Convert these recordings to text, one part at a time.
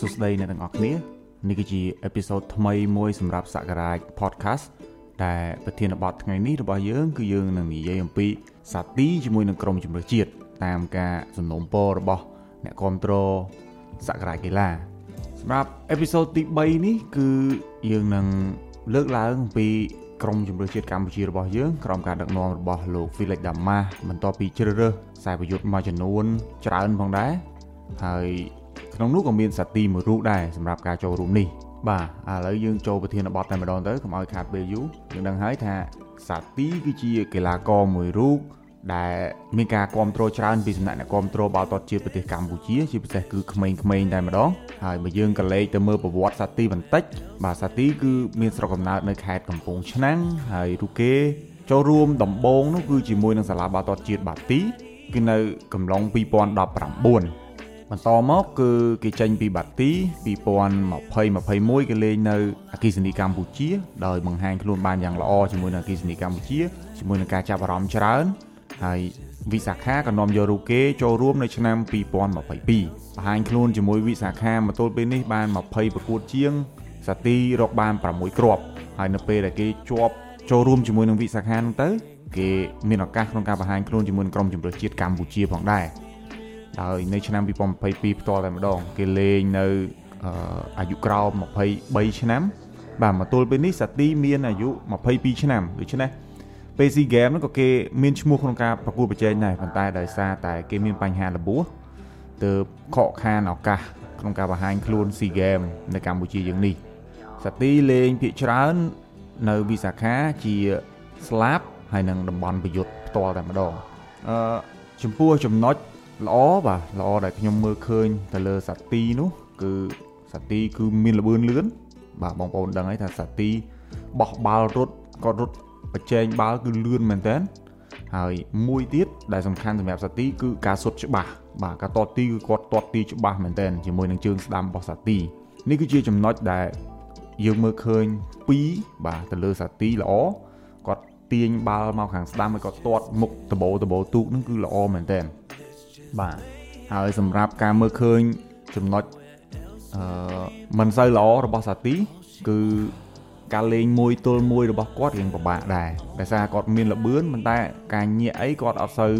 សួស្តីអ្នកទាំងអស់គ្នានេះគឺជាអេពីសូតថ្មីមួយសម្រាប់សក្ការៈ podcast ដែលប្រធានបទថ្ងៃនេះរបស់យើងគឺយើងនឹងនិយាយអំពីសាទីជាមួយនឹងក្រុមជម្រើសជាតិតាមការសំណូមពររបស់អ្នកគ្រប់គ្រងសក្ការៈកីឡាសម្រាប់អេពីសូតទី3នេះគឺយើងនឹងលើកឡើងអំពីក្រុមជម្រើសជាតិកម្ពុជារបស់យើងក្រោមការដឹកនាំរបស់លោក Felix Damas បន្ទាប់ពីជ្រើសរើសខ្សែប្រយុទ្ធមួយចំនួនច្រើនផងដែរហើយ ក្នុងនោះក៏មានសាទីមួយរូបដែរសម្រាប់ការចូលរួមនេះបាទឥឡូវយើងចូលប្រធានបទតែម្ដងទៅកុំឲ្យខាតពេលយូរយើងដឹងហើយថាសាទីគឺជាកីឡាករមួយរូបដែលមានការគ្រប់គ្រងច្រើនពីសំណាក់អ្នកគ្រប់គ្រងបាល់ទាត់ជាតិប្រទេសកម្ពុជាជាពិសេសគឺក្មេងៗតែម្ដងហើយបើយើងក៏លេខទៅមើលប្រវត្តិសាទីបន្តិចបាទសាទីគឺមានស្រុកកំណើតនៅខេត្តកំពង់ឆ្នាំងហើយរូគេចូលរួមដំបូងនោះគឺជាមួយនឹងសាលាបាល់ទាត់ជាតិបាទីគឺនៅកំឡុង2019 បន្តមកគឺគេចេញពីបាទី2020 21គេលេងនៅអគិសនីកម្ពុជាដោយបង្ហាញខ្លួនបានយ៉ាងល្អជាមួយនឹងអគិសនីកម្ពុជាជាមួយនឹងការចាប់អារម្មណ៍ច្រើនហើយវិសាខាក៏នាំយករូគេចូលរួមនៅឆ្នាំ2022បង្ហាញខ្លួនជាមួយវិសាខាមកទល់ពេលនេះបាន20ប្រកួតជាងសាទីរកបាន6គ្រាប់ហើយនៅពេលដែលគេជាប់ចូលរួមជាមួយនឹងវិសាខានោះទៅគេមានឱកាសក្នុងការបង្ហាញខ្លួនជាមួយនឹងក្រុមជម្រើសជាតិកម្ពុជាផងដែរ ហើយនៅឆ្នាំ2022ផ្ទាល់តែម្ដង គេលេងនៅអាយុក្រោម23ឆ្នាំ បាទមកទល់ពេលនេះសាទីមានអាយុ22ឆ្នាំដូច្នេះពេល SEA Games ហ្នឹងក៏គេមានឈ្មោះក្នុងការប្រកួតប្រជែងដែរប៉ុន្តែដោយសារតែគេមានបញ្ហារបួសទើបខកខានឱកាសក្នុងការបង្ហាញខ្លួន SEA Games នៅកម្ពុជាយើងនេះសាទីលេងភាគច្រើននៅវិសាខាជាស្លាប់ហើយនឹងតំបន់ប្រយុទ្ធផ្ទាល់តែម្ដងអឺចំពោះចំណុច ល្អបាទល្អដែលខ្ញុំមើលឃើញទៅលើសាទីនោះគឺសាទីគឺមានល្បឿនលឿនបាទបងប្អូនដឹងហើយថាសាទីបោះបាល់រត់គាត់រត់ប្រជែងបាល់គឺលឿនមែនតើហើយមួយទៀតដែលសំខាន់សម្រាប់សាទីគឺការសុទ្ធច្បាស់បាទការតតទីគឺគាត់តតទីច្បាស់មែនតើជាមួយនឹងជើងស្ដាំរបស់សាទីនេះគឺជាចំណុចដែលយើងមើលឃើញ2បាទទៅលើសាទីល្អគាត់ទាញបាល់មកខាងស្ដាំហើយគាត់ទាត់មុខដបោដបោទូកហ្នឹងគឺល្អមែនតើ បាទហើយសម្រាប់ការមើលឃើញចំណុចអឺមិនសូវល្អរបស់សាទី គឺការលេងមួយទល់មួយរបស់គាត់រៀងពិបាកដែរដោយសារគាត់មានលបឿនប៉ុន្តែការញាក់អីគាត់អត់សូវ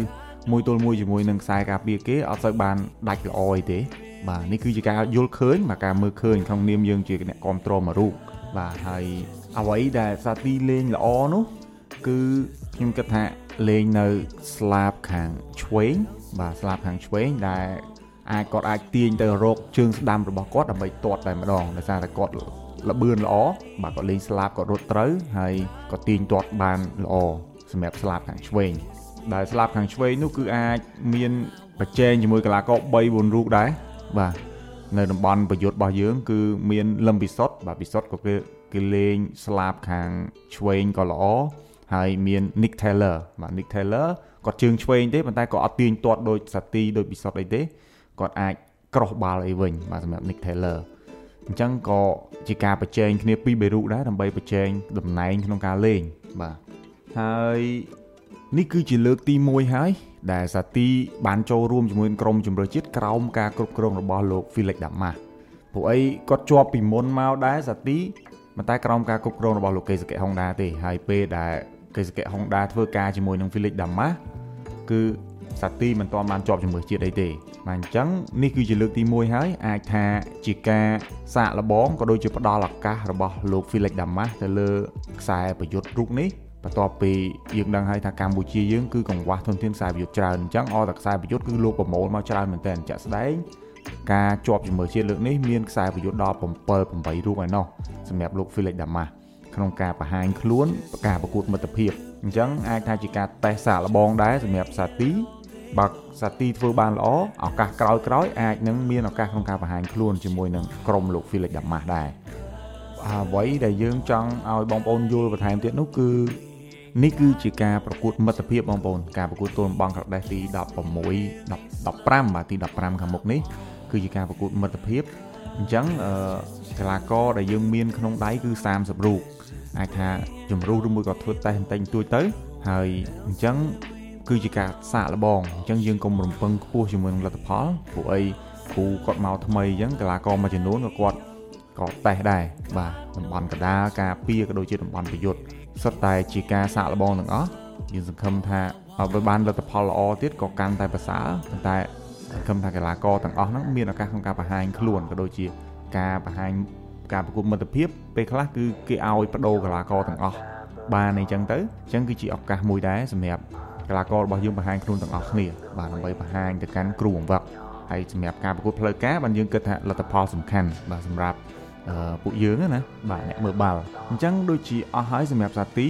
មួយទល់មួយជាមួយនឹងខ្សែការពារគេអត់សូវបានដាច់ល្អអីទេបាទនេះគឺជាការយល់ឃើញមកការមើលឃើញក្នុងនាមយើងជាអ្នកគ្រប់គ្រងមួយរូបបាទហើយអ្វីដែលសាទីលេងល្អនោះ គឺខ្ញុំគិតថាលេងនៅស្លាបខាងឆ្វេង បាទស្លាបខាងឆ្វេងដែលអាចគាត់អាចទាញទៅរកជើងស្ដាំរបស់គាត់ដើម្បីទាត់តែម្ដងដោយសារតែគាត់លបឿនល្អបាទគាត់លេងស្លាបគាត់រត់ត្រូវហើយគាត់ទាញទាត់បានល្អសម្រាប់ស្លាបខាងឆ្វេងដែលស្លាបខាងឆ្វេងនោះគឺអាចមានប្រជែងជាមួយកីឡាករ3 4រូបដែរបាទនៅតំបន់ប្រយុទ្ធរបស់យើង គឺមានលឹមពិសុទ្ធបាទពិសុទ្ធក៏គេគេលេងស្លាបខាងឆ្វេងក៏ល្អហើយមាន Nick Taylor បាទ Nick Taylor គាត់ជើងឆ្វេងទេប៉ុន្តែក៏អត់ទាញទាត់ដូចសាទីដូចពិសុទ្ធអីទេគាត់អាចក្រោះបាល់អីវិញបាទសម្រាប់ Nick Taylor អញ្ចឹងក៏ជាការប្រជែងគ្នាពីបេរុដែរដើម្បីប្រជែងតំណែងក្នុងការលេងបាទហើយនេះគឺជាលើកទី1ហើយដែលសាទីបានចូលរួមជាមួយក្រុមជម្រើសជាតិក្រោមការគ្រប់គ្រងរបស់លោក Felix Damas ពួកអីគាត់ជាប់ពីមុនមកដែរសាទីប៉ុន្តែក្រោមការគ្រប់គ្រងរបស់លោកកេសកៈហុងដាទេហើយពេលដែល កេសកៈហុងដាធ្វើការជាមួយនឹង Felix Damas គឺសាទីមិនទាន់បានជាប់ជាមួយជាតិអីទេបាទអញ្ចឹងនេះគឺជាលើកទី1ហើយអាចថាជាការសាកល្បងក៏ដូចជាផ្ដល់ឱកាសរបស់លោក Felix Damas ទៅលើខ្សែប្រយុទ្ធរូបនេះបន្ទាប់ពីយើងដឹងហើយថាកម្ពុជាយើងគឺកង្វះធនធានខ្សែប្រយុទ្ធច្រើនអញ្ចឹងអត់តែខ្សែប្រយុទ្ធគឺលោកប្រមូលមកច្រើនមែនតើចាក់ស្ដែងការជាប់ជាមួយជាតិលើកនេះមានខ្សែប្រយុទ្ធដល់7 8រូបឯណោះសម្រាប់លោក Felix Damas ក្នុងការបង្ហាញខ្លួនការប្រកួតមិត្តភាពអញ្ចឹងអាចថាជាការតេស្តសាកល្បងដែរសម្រាប់សាទីបើសាទីធ្វើបានល្អឱកាសក្រោយក្រោយអាចនឹងមានឱកាសក្នុងការបង្ហាញខ្លួនជាមួយនឹងក្រុមលោក Felix Damas ដែរអ្វីដែលយើងចង់ឲ្យបងប្អូនយល់បន្ថែមទៀតនោះគឺនេះគឺជាការប្រកួតមិត្តភាពបងប្អូនការប្រកួតទល់បងក្រដេសទី16 15បាទទី15ខាងមុខនេះគឺជាការប្រកួតមិត្តភាព អញ្ចឹងកីឡាករដែលយើងមានក្នុងដៃគឺ30រូបអាចថាជំរុះឬមួយក៏ធ្វើតេស្តបន្តិចបន្តួចទៅហើយអញ្ចឹងគឺជាការសាកល្បងអញ្ចឹងយើងកុំរំពឹងខ្ពស់ជាមួយនឹងលទ្ធផលព្រោះអីគ្រូគាត់មកថ្មីអញ្ចឹងកីឡាករមួយចំនួនក៏គាត់ក៏តេស្តដែរបាទតំបន់កដាលការពារក៏ដូចជាតំបន់ប្រយុទ្ធសុទ្ធតែជាការសាកល្បងទាំងអស់យើងសង្ឃឹមថាឲ្យបានលទ្ធផលល្អទៀតក៏កាន់តែប្រសើរប៉ុន្តែ សង្ឃឹមថាកីឡាករទាំងអស់ហ្នឹងមានឱកាសក្នុងការបង្ហាញខ្លួនក៏ដូចជាការបង្ហាញការប្រកួតមិត្តភាពពេលខ្លះគឺគេឲ្យបដូរកីឡាករទាំងអស់បានអញ្ចឹងទៅអញ្ចឹងគឺជាឱកាសមួយដែរសម្រាប់កីឡាកររបស់យើងបង្ហាញខ្លួនទាំងអស់គ្នាបាទដើម្បីបង្ហាញទៅកាន់គ្រូបង្វឹកហើយសម្រាប់ការប្រកួតផ្លូវការបានយើងគិតថាលទ្ធផលសំខាន់បាទសម្រាប់ពួកយើងណាបាទអ្នកមើលបាល់អញ្ចឹងដូចជាអស់ហើយសម្រាប់សាទី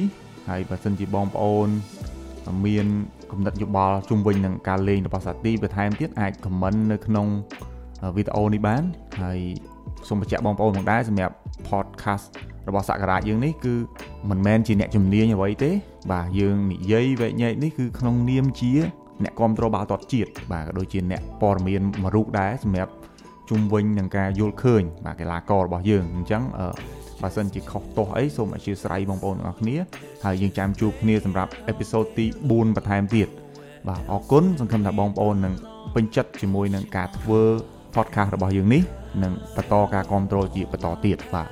ហើយបើសិនជាបងប្អូនមាន គំនិតយោបល់ជុំវិញនឹងការលេងរបស់សាទីបន្ថែមទៀតអាចខមមិននៅក្នុងវីដេអូនេះបានហើយសូមបញ្ជាក់បងប្អូនផងដែរសម្រាប់ podcast របស់សក្ការៈយើងនេះគឺមិនមែនជាអ្នកជំនាញអ្វីទេ បាទយើងនិយាយវែកញែកនេះគឺក្នុងនាមជា អ្នកគ្រប់គ្រងបាល់ទាត់ជាតិបាទក៏ដូចជាអ្នកព័ត៌មានមួយរូបដែរសម្រាប់ជុំវិញនឹងការយល់ឃើញបាទកីឡាកររបស់យើងអញ្ចឹងអឺ បើសិនជាខុសទោសអីសូមអធិស្ឋានបងប្អូនទាំងអស់គ្នាហើយយើងចាំជួបគ្នាសម្រាប់អេពីសូតទី4បន្ថែមទៀតបាទអរគុណសង្ឃឹមថាបងប្អូននឹងពេញចិត្តជាមួយនឹងការធ្វើ podcast របស់យើងនេះនិងបន្តការគ្រប់គ្រងជាបន្តទៀតបាទ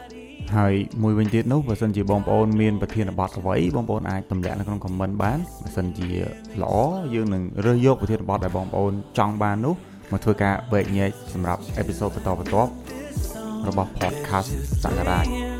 ហើយមួយវិញទៀតនោះបើសិនជាបងប្អូនមានប្រធានបទអ្វីបងប្អូនអាចទម្លាក់នៅក្នុង comment បានបើសិនជាល្អយើងនឹងរើសយកប្រធានបទដែលបងប្អូនចង់បាននោះមកធ្វើការវែកញែកសម្រាប់អេពីសូតបន្តបន្ទាប់របស់ podcast សក្ការៈ She